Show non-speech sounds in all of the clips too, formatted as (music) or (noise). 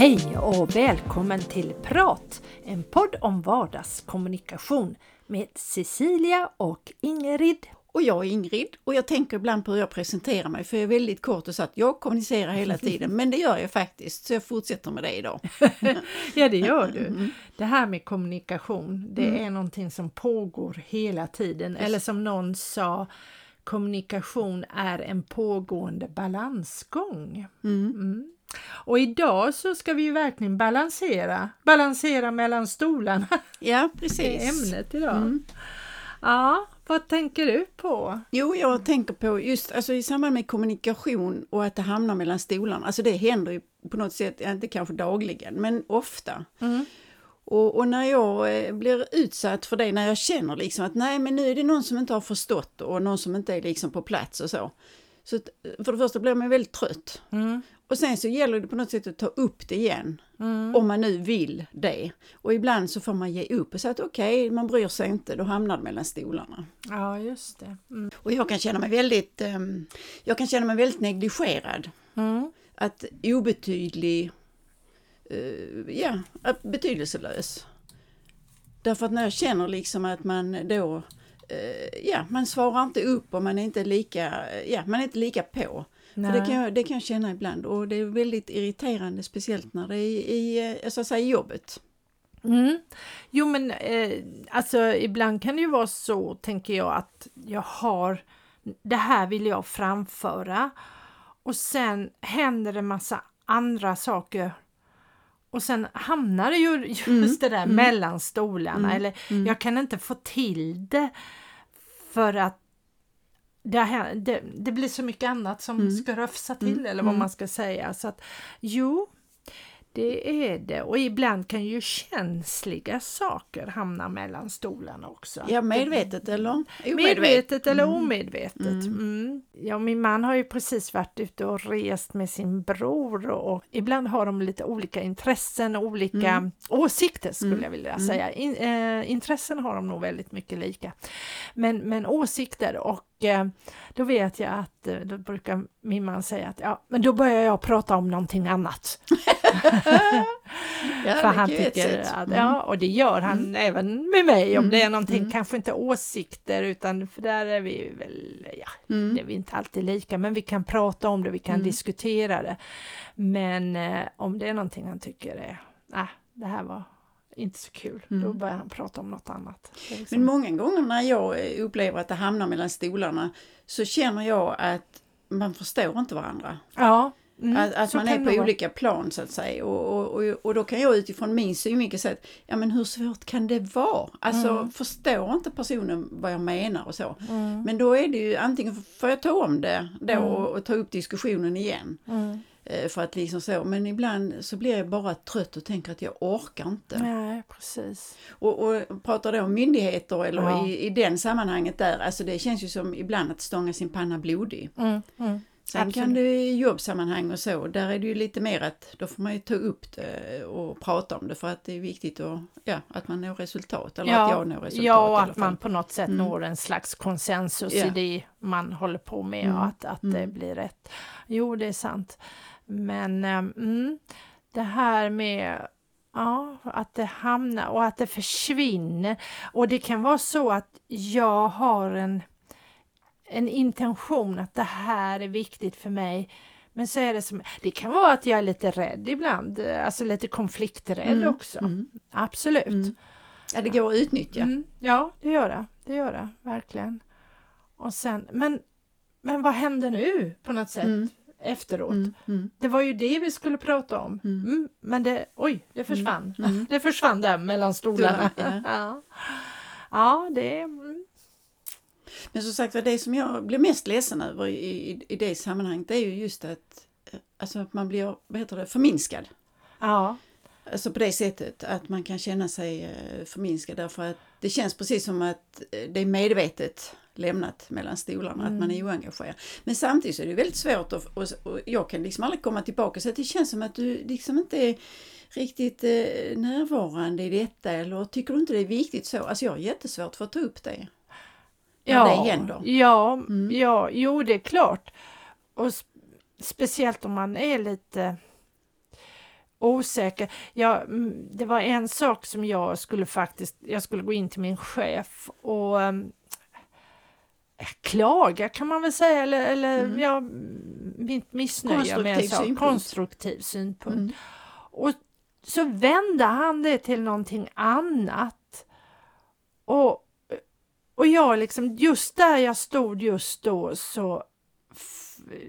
Hej och välkommen till Prat! En podd om vardagskommunikation med Cecilia och Ingrid. Och jag är Ingrid och jag tänker ibland på hur jag presenterar mig för jag är väldigt kort och så att jag kommunicerar hela tiden men det gör jag faktiskt så jag fortsätter med det idag. (laughs) ja det gör du. Det här med kommunikation det mm. är någonting som pågår hela tiden eller som någon sa kommunikation är en pågående balansgång. Mm. mm. Och idag så ska vi ju verkligen balansera, balansera mellan stolarna. Ja, precis. (laughs) Det är ämnet idag. Mm. Ja, vad tänker du på? Jo, jag tänker på just alltså, i samband med kommunikation och att det hamnar mellan stolarna. Alltså det händer ju på något sätt, inte kanske dagligen, men ofta. Mm. Och, och, när jag eh, blir utsatt för det, när jag känner liksom att nej men nu är det någon som inte har förstått och någon som inte är liksom på plats och så. Så för det första blir man väldigt trött. Mm. Och sen så gäller det på något sätt att ta upp det igen. Mm. Om man nu vill det. Och ibland så får man ge upp och säga att okej, okay, man bryr sig inte, då hamnar det mellan stolarna. Ja, just det. Mm. Och jag kan känna mig väldigt, um, jag kan känna mig väldigt negligerad. Mm. Att obetydlig, uh, ja, betydelselös. Därför att när jag känner liksom att man då, ja, man svarar inte upp och man är inte lika, ja, man är inte lika på. För det, kan jag, det kan jag känna ibland och det är väldigt irriterande speciellt när det är i, eh, så att säga, jobbet. Mm. Jo men eh, alltså ibland kan det ju vara så tänker jag att jag har det här vill jag framföra och sen händer det massa andra saker och sen hamnar det ju just mm. det där mm. mellan stolarna mm. eller mm. jag kan inte få till det för att det, det, det, blir så mycket annat som mm. ska röfsa till mm. eller vad mm. man ska säga. Så att jo, det är det. Och ibland kan ju känsliga saker hamna mellan stolarna också. Ja, medvetet eller omedvetet? Medvetet eller mm. omedvetet. Mm. Mm. Ja, min man har ju precis varit ute och rest med sin bror och ibland har de lite olika intressen och olika mm. åsikter skulle mm. jag vilja mm. säga. In, äh, intressen har de nog väldigt mycket lika. Men, men åsikter och Eh, då vet jag att eh, då brukar min man säga att ja, men då börjar jag prata om någonting annat. (laughs) (laughs) För han tycker att, mm. ja, och det gör han mm. även med mig om mm. det är någonting, mm. kanske inte åsikter utan för där är vi väl, ja, mm. det är vi inte alltid lika, men vi kan prata om det, vi kan mm. diskutera det. Men eh, om det är någonting han tycker är, nej, det här var inte så kul. Mm. Då börjar han prata om något annat. Liksom... Men många gånger när jag upplever att det hamnar mellan stolarna så känner jag att man förstår inte varandra. Ja. Mm, att, att man är på olika plan så att säga och, och, och, och, då kan jag utifrån min synvinkel säga att ja men hur svårt kan det vara? Alltså mm. förstår inte personen vad jag menar och så. Mm. Men då är det ju antingen får jag ta om det då mm. och, och, ta upp diskussionen igen. Mm. Eh, för att liksom så, men ibland så blir jag bara trött och tänker att jag orkar inte. Nej, precis. Och, och pratar då om myndigheter eller ja. i, i den sammanhanget där, alltså det känns ju som ibland att stånga sin panna blodig. Sen Absolut. kan det i jobbsammanhang och så, där är det ju lite mer att då får man ju ta upp det och prata om det för att det är viktigt att, ja, att man når resultat eller ja, att jag når resultat. Ja, och att man på något sätt mm. når en slags konsensus ja. i det man håller på med mm. och att, att det mm. blir rätt. Jo, det är sant. Men ehm, mm, det här med Ja, att det hamnar och att det försvinner. Och det kan vara så att jag har en, en intention att det här är viktigt för mig. Men så är det som, det kan vara att jag är lite rädd ibland, alltså lite konflikträdd mm, också. Mm. Absolut. Mm. Ja, det går att utnyttja. Mm, ja, det gör det. Det gör det, verkligen. Och sen, men, men vad händer nu på något sätt? Mm efteråt. Mm, mm. Det var ju det vi skulle prata om. Men det, oj, det försvann. Det försvann där mellan stolarna. ja. (laughs) ja, det... Men som sagt det som jag blir mest ledsen över i, i, i det sammanhanget det är ju just att, alltså att man blir vad heter det, förminskad. Ja. Alltså på det sättet att man kan känna sig eh, förminskad därför att det känns precis som att eh, det är medvetet lämnat mellan stolarna, mm. att man är mm. oengagerad. Men samtidigt så är det väldigt svårt och, och, och jag kan liksom aldrig komma tillbaka så att det känns som att du liksom inte riktigt eh, närvarande i detta eller tycker du inte det är viktigt så? Alltså jag har jättesvårt för att ta upp det. När Ja, det händer. ja, Mm. ja, jo det är klart. Och sp- speciellt om man är lite osäker. Ja, mm, det var en sak som jag skulle faktiskt, jag skulle gå in till min chef och um, klaga kan man väl säga, eller, eller Mm. ja, mitt missnöje med en Konstruktiv sak. synpunkt. Konstruktiv synpunkt. Mm. Och så vände han det till någonting annat. Och, och jag liksom, just där jag stod just då så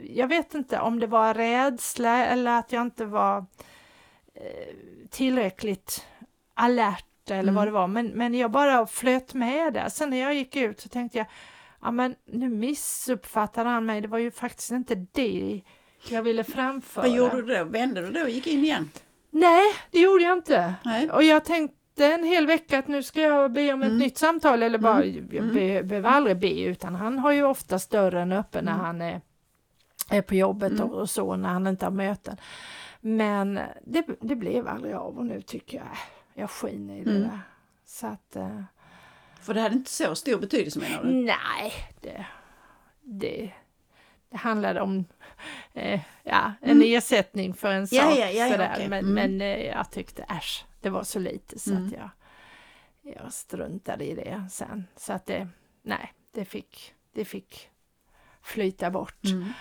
jag vet inte om det var rädsla eller att jag inte var eh, tillräckligt alert eller Mm. vad det var, men, men jag bara flöt med där. Sen när jag gick ut så tänkte jag, ja men nu missuppfattade han mig, det var ju faktiskt inte det jag ville framföra. Vad gjorde du då? Vände du då och gick in igen? Nej, det gjorde jag inte. Nej. Och jag tänkte en hel vecka att nu ska jag be om ett Mm. nytt samtal eller bara, Mm. jag Mm. be, behöver aldrig be utan han har ju ofta dörren öppen när Mm. han är, är på jobbet Mm. och, och så när han inte har möten. Men det, det blev aldrig av och nu tycker jag, jag skiner i det där. Så att, eh, För det hade inte så stor betydelse menar du? nej, det, det, det handlade om eh, ja, en Mm. ersättning för en sak. Ja, ja, ja, sådär. Men, Mm. men eh, jag tyckte äsch, det var så lite så Mm. att jag, jag struntade i det sen. Så att det, nej, det fick, det fick flyta bort. Mm.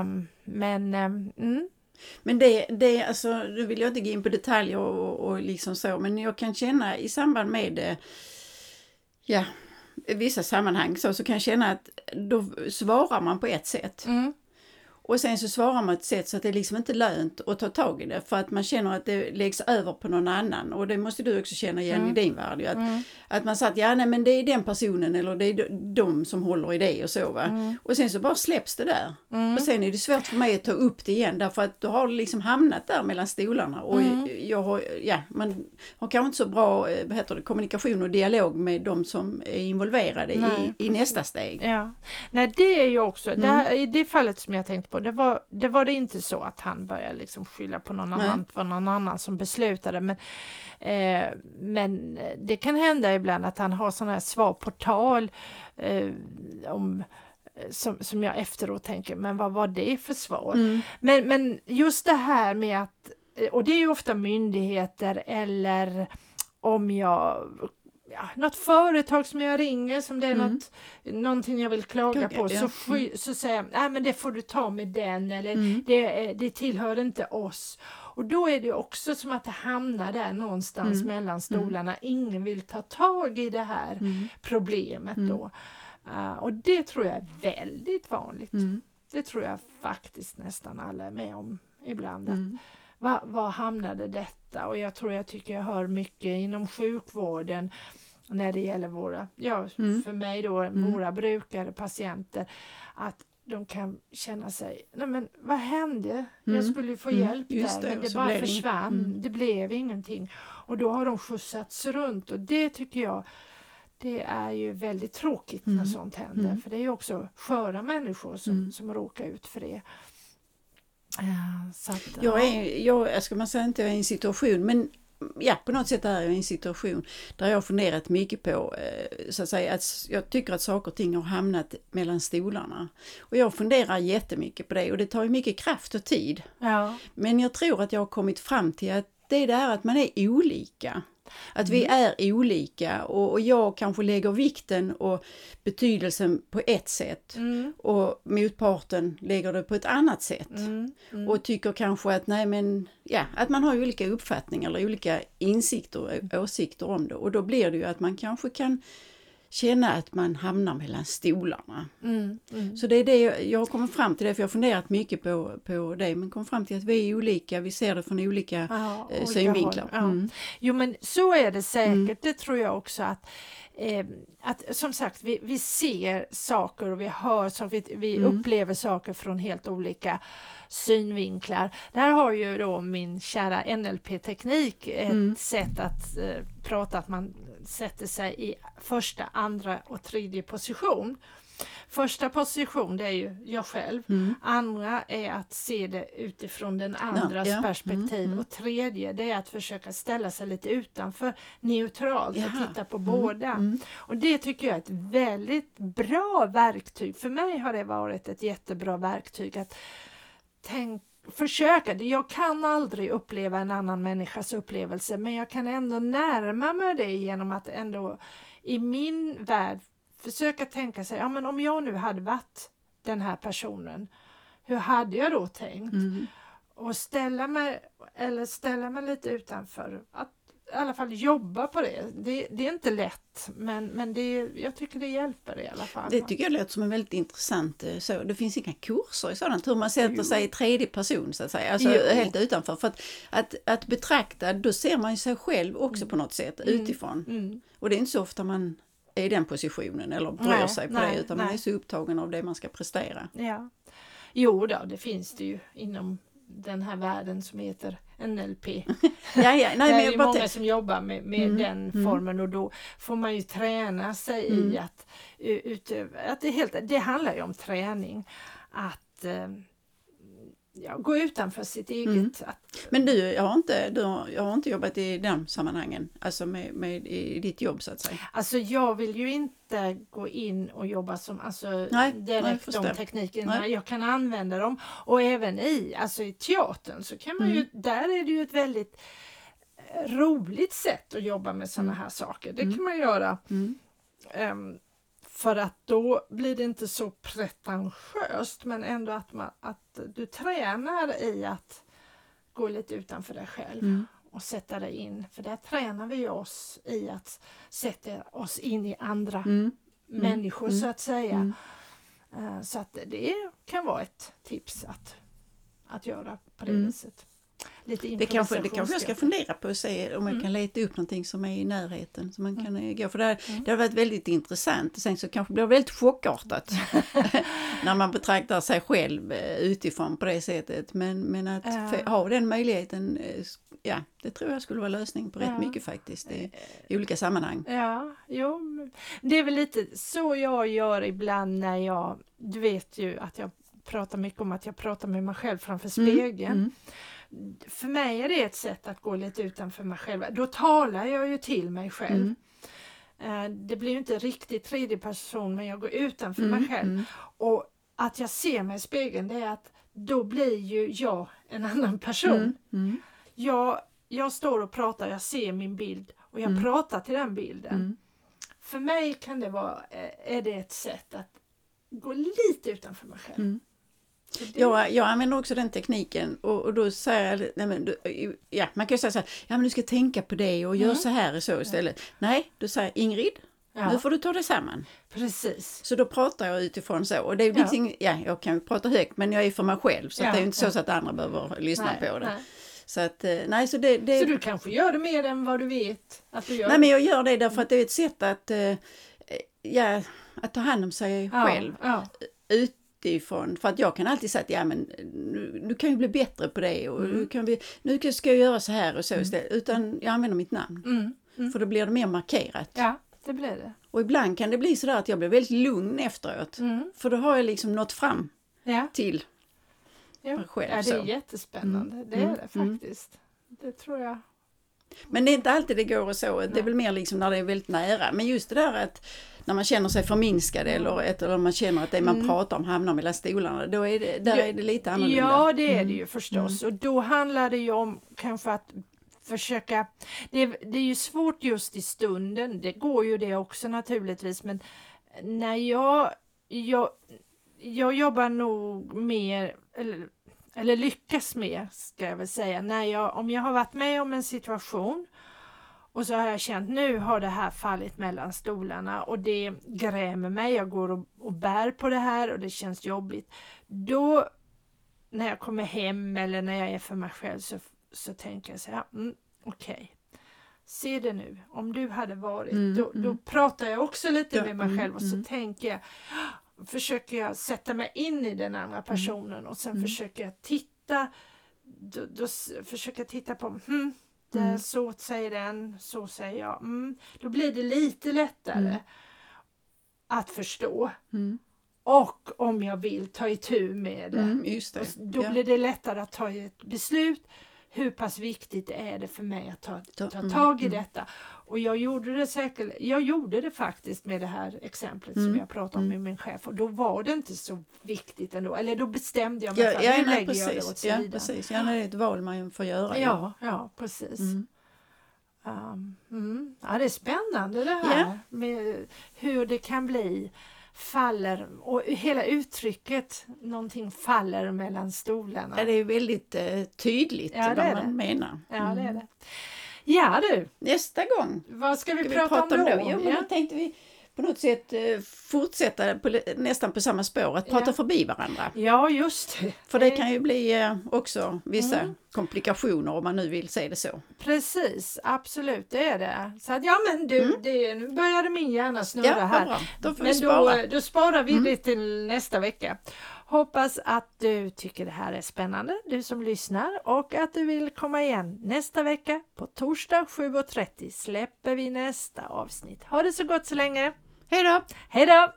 Um, men um, Men det, det alltså, nu vill jag inte gå in på detaljer och, och liksom så, men jag kan känna i samband med eh, ja, vissa sammanhang så, så kan jag känna att då svarar man på ett sätt. mm, Och sen så svarar man på ett sätt så att det är liksom inte lönt att ta tag i det för att man känner att det läggs över på någon annan och det måste du också känna igen Mm. i din värld. Att, mm, att man att ja, nej, men det är den personen eller det är de- som håller i det och så va. Mm. Och sen så bara släpps det där. mm, Och sen är det svårt för mig att ta upp det igen därför att då har liksom hamnat där mellan stolarna och Mm. jag har, ja, man har kanske inte så bra eh, vad heter det, kommunikation och dialog med de som är involverade Nej, i, i nästa steg. ja. Nej, det är ju också, Mm. det här, i det fallet som jag tänkte på, det var, det var det inte så att han började liksom skylla på någon Nej. annan, för någon annan som beslutade. Men, eh, men det kan hända ibland att han har sådana här svar på tal eh, om som, som jag efteråt tänker, men vad var det för svar? Mm. Men, men just det här med att, och det är ju ofta myndigheter eller om jag Ja, något företag som jag ringer som det är Mm. något, någonting jag vill klaga Klaga, på ja. så, sky, så säger jag nej men det får du ta med den eller Mm. det, det tillhör inte oss. Och då är det också som att det hamnar där någonstans Mm. mellan stolarna. Ingen vill ta tag i det här Mm. problemet Mm. då. Uh, och det tror jag är väldigt vanligt. Mm. Det tror jag faktiskt nästan alla är med om ibland. att Mm. Var, var hamnade detta? Och jag tror jag tycker jag hör mycket inom sjukvården när det gäller våra, ja Mm. för mig då, Mm. våra brukare, patienter, att de kan känna sig, nej men vad hände? Jag Mm. skulle ju få Mm. hjälp där det, men det bara försvann, Mm. det blev ingenting. Och då har de skjutsats runt och det tycker jag det är ju väldigt tråkigt när Mm. sånt händer Mm. för det är ju också sköra människor som, Mm. som råkar ut för det. Eh, Så att, Jag ja. är, jag, ska man säga inte jag är i en situation, men ja, på något sätt är jag i en situation där jag har funderat mycket på, eh, så att säga, att jag tycker att saker och ting har hamnat mellan stolarna. Och jag funderar jättemycket på det och det tar ju mycket kraft och tid. Ja. Men jag tror att jag har kommit fram till att det är det här att man är olika. Att vi är olika och, och jag kanske lägger vikten och betydelsen på ett sätt Mm, och motparten lägger det på ett annat sätt. Mm, mm. och tycker kanske att nej men ja, att man har olika uppfattningar eller olika insikter och åsikter om det. Och då blir det ju att man kanske kan känna att man hamnar mellan stolarna. Mm, mm. Så det är det jag, kommit fram till det för jag har funderat mycket på, på det men kom fram till att vi är olika, vi ser det från olika Ja, eh, synvinklar. ja. Mm. Jo men så är det säkert, Mm. det tror jag också att eh, att som sagt vi, vi ser saker och vi hör saker, vi, vi Mm. upplever saker från helt olika synvinklar. Där har ju då min kära NLP-teknik ett Mm. sätt att eh, prata att man sätter sig i första, andra och tredje position. Första position det är ju jag själv. Mm. Andra är att se det utifrån den andras ja. perspektiv. Mm, mm. Och tredje det är att försöka ställa sig lite utanför neutralt och Jaha. titta på Mm, båda. mm. Och det tycker jag är ett väldigt bra verktyg. För mig har det varit ett jättebra verktyg att tänk, försöka. Jag kan aldrig uppleva en annan människas upplevelse men jag kan ändå närma mig det genom att ändå i min värld försöka tänka sig, ja men om jag nu hade varit den här personen, hur hade jag då tänkt? Mm. Och ställa mig, eller ställa mig lite utanför. Att i alla fall jobba på det. Det, det är inte lätt men, men det, jag tycker det hjälper i alla fall. Det tycker jag låter som en väldigt intressant eh, så. Det finns inga kurser i sådant, hur man sätter Jo. sig i tredje person så att säga, alltså Jo. helt utanför. För att, att, att betrakta, då ser man ju sig själv också på något sätt utifrån. Mm. Och det är inte så ofta man är i den positionen eller bryr Nej, sig på nej, det utan man nej. är så upptagen av det man ska prestera. Ja. Jo då, det finns det ju inom den här världen som heter NLP. (laughs) Ja, ja, nej, det är många som jobbar med, med Mm, den mm. formen och då får man ju träna sig Mm. i att u- utöva, att det, helt, det handlar ju om träning. Att eh, ja, gå utanför sitt eget. Mm. Att, Men du, jag har inte, du har, jag har inte jobbat i de sammanhangen, alltså med, med i ditt jobb så att säga. alltså jag vill ju inte gå in och jobba som alltså, Nej, nej, direkt förstår. de teknikerna. Nej. Jag kan använda dem och även i, alltså i teatern så kan man ju, Mm. där är det ju ett väldigt eh, roligt sätt att jobba med sådana här saker. Det Mm. kan man göra. Mm. För att då blir det inte så pretentiöst men ändå att, man, att du tränar i att gå lite utanför dig själv Mm. och sätta dig in. För där tränar vi oss i att sätta oss in i andra Mm. människor Mm. så att säga. Mm. Eh, Så att det kan vara ett tips att, att göra på det Mm. viset. Lite Det kanske, det kanske jag ska fundera på och se om jag Mm. kan leta upp någonting som är i närheten som man kan eh, gå. För det, här- Mm. det har varit väldigt intressant. Sen så kanske det blir väldigt chockartat (laughs) när man betraktar sig själv eh, utifrån på det sättet. Men, men att Ja. ha den möjligheten, eh, ja, det tror jag skulle vara lösning på rätt Ja. mycket faktiskt i, i olika sammanhang. Ja, jo. Det är väl lite så jag gör ibland när jag, du vet ju att jag pratar mycket om att jag pratar med mig själv framför spegeln. Mm. För mig är det ett sätt att gå lite utanför mig själv. Då talar jag ju till mig själv. Mm. Eh, Det blir ju inte riktigt tredje person men jag går utanför mig Mm. själv. Mm. Och att jag ser mig i spegeln det är att då blir ju jag en annan person. Mm. Mm. Jag, jag står och pratar, jag ser min bild och jag pratar till den bilden. För mig kan det vara, eh, är det ett sätt att gå lite utanför mig själv. Mm. Det, Jag, jag använder också den tekniken och, och då säger jag, nej men, du, ja, man kan ju säga så här, ja men du ska tänka på det och gör Mm. så här och så istället. Nej, då säger jag, Ingrid, ja, nu får du ta det samman. precis. Så då pratar jag utifrån så. Och det är ju Ja. liksom, ja, jag kan ju prata högt men jag är för mig själv så Ja, det är inte ja. så att andra behöver lyssna Nej, på det. nej. Så att, eh, nej så det, det Så du kanske gör det mer än vad du vet att du gör? nej men jag gör det därför att det är ett sätt att, eh, ja, att ta hand om sig ja, själv. Ja, utifrån. För att jag kan alltid säga att ja, men, nu, du kan ju bli bättre på det och Mm. nu, kan vi, nu ska jag göra så här och så istället. Utan jag använder mitt namn. mm, mm. För då blir det mer markerat. ja, det blir det. Och ibland kan det bli sådär att jag blir väldigt lugn efteråt. Mm. För då har jag liksom nått fram Ja, till. ja. Mig själv ja, det är så. jättespännande. Det Mm, är det mm. faktiskt. Det tror jag. Men det är inte alltid det går och så. Det är väl mer liksom när det är väldigt nära. Men just det där att när man känner sig förminskad eller, ett, eller man känner att det man Mm. pratar om hamnar mellan stolarna. Då är det, där är det lite annorlunda. Ja, det är det Mm. ju förstås. Och då handlar det ju om kanske att försöka... Det är, det är ju svårt just i stunden. Det går ju det också naturligtvis. Men när jag... Jag, jag jobbar nog mer... Eller, eller lyckas mer, ska jag väl säga. När jag, om jag har varit med om en situation och så har jag känt nu har det här fallit mellan stolarna och det grämer mig. Jag går och, och bär på det här och det känns jobbigt. Då när jag kommer hem eller när jag är för mig själv så, så tänker jag så här, mm, okej. Se det nu, om du hade varit, Mm, då, då mm. pratar jag också lite Ja, med mig mm, själv och så mm. tänker jag, försöker jag sätta mig in i den andra personen och sen Mm. försöker jag titta, då, då försöker jag titta på, hmm, det, Mm. så säger den, så säger jag, mm, då blir det lite lättare. Mm. att förstå. Mm. Och om jag vill ta itu med det. Mm, det. Då ja. blir det lättare att ta ett beslut. Hur pass viktigt är det för mig att ta, Ta- ta mm, tag i mm. detta? Och jag gjorde det säkert, jag gjorde det faktiskt med det här exemplet som Mm, jag pratade om med min chef och då var det inte så viktigt ändå. Eller då bestämde jag mig för att ja, nu lägger jag det åt precis. Ja, sidan. precis. Ja, det är ett val man får göra. Ja, ja, precis. Mm. Um, mm. Ja, det är spännande det här Ja. med hur det kan bli faller och hela uttrycket någonting faller mellan stolarna. Ja, det är väldigt eh, tydligt Ja, vad man det. menar. Ja, det är Mm. det. Ja du, Nästa gång vad ska vi, ska vi prata, prata om då? Jo, men Ja. då tänkte vi på något sätt eh, fortsätta på, nästan på samma spår, att prata Ja. förbi varandra. ja, just det. För det kan ju bli eh, också vissa Mm. komplikationer om man nu vill se det så. Precis, absolut, det är det. Så att, ja men du, det, nu började min hjärna snurra Mm. Ja, här. bra. Då får vi Men spara. då, då sparar vi Mm. det till nästa vecka. Hoppas att du tycker det här är spännande, du som lyssnar, och att du vill komma igen nästa vecka. På torsdag 7.30 släpper vi nästa avsnitt. Ha det så gott så länge. Hej då! Hej då!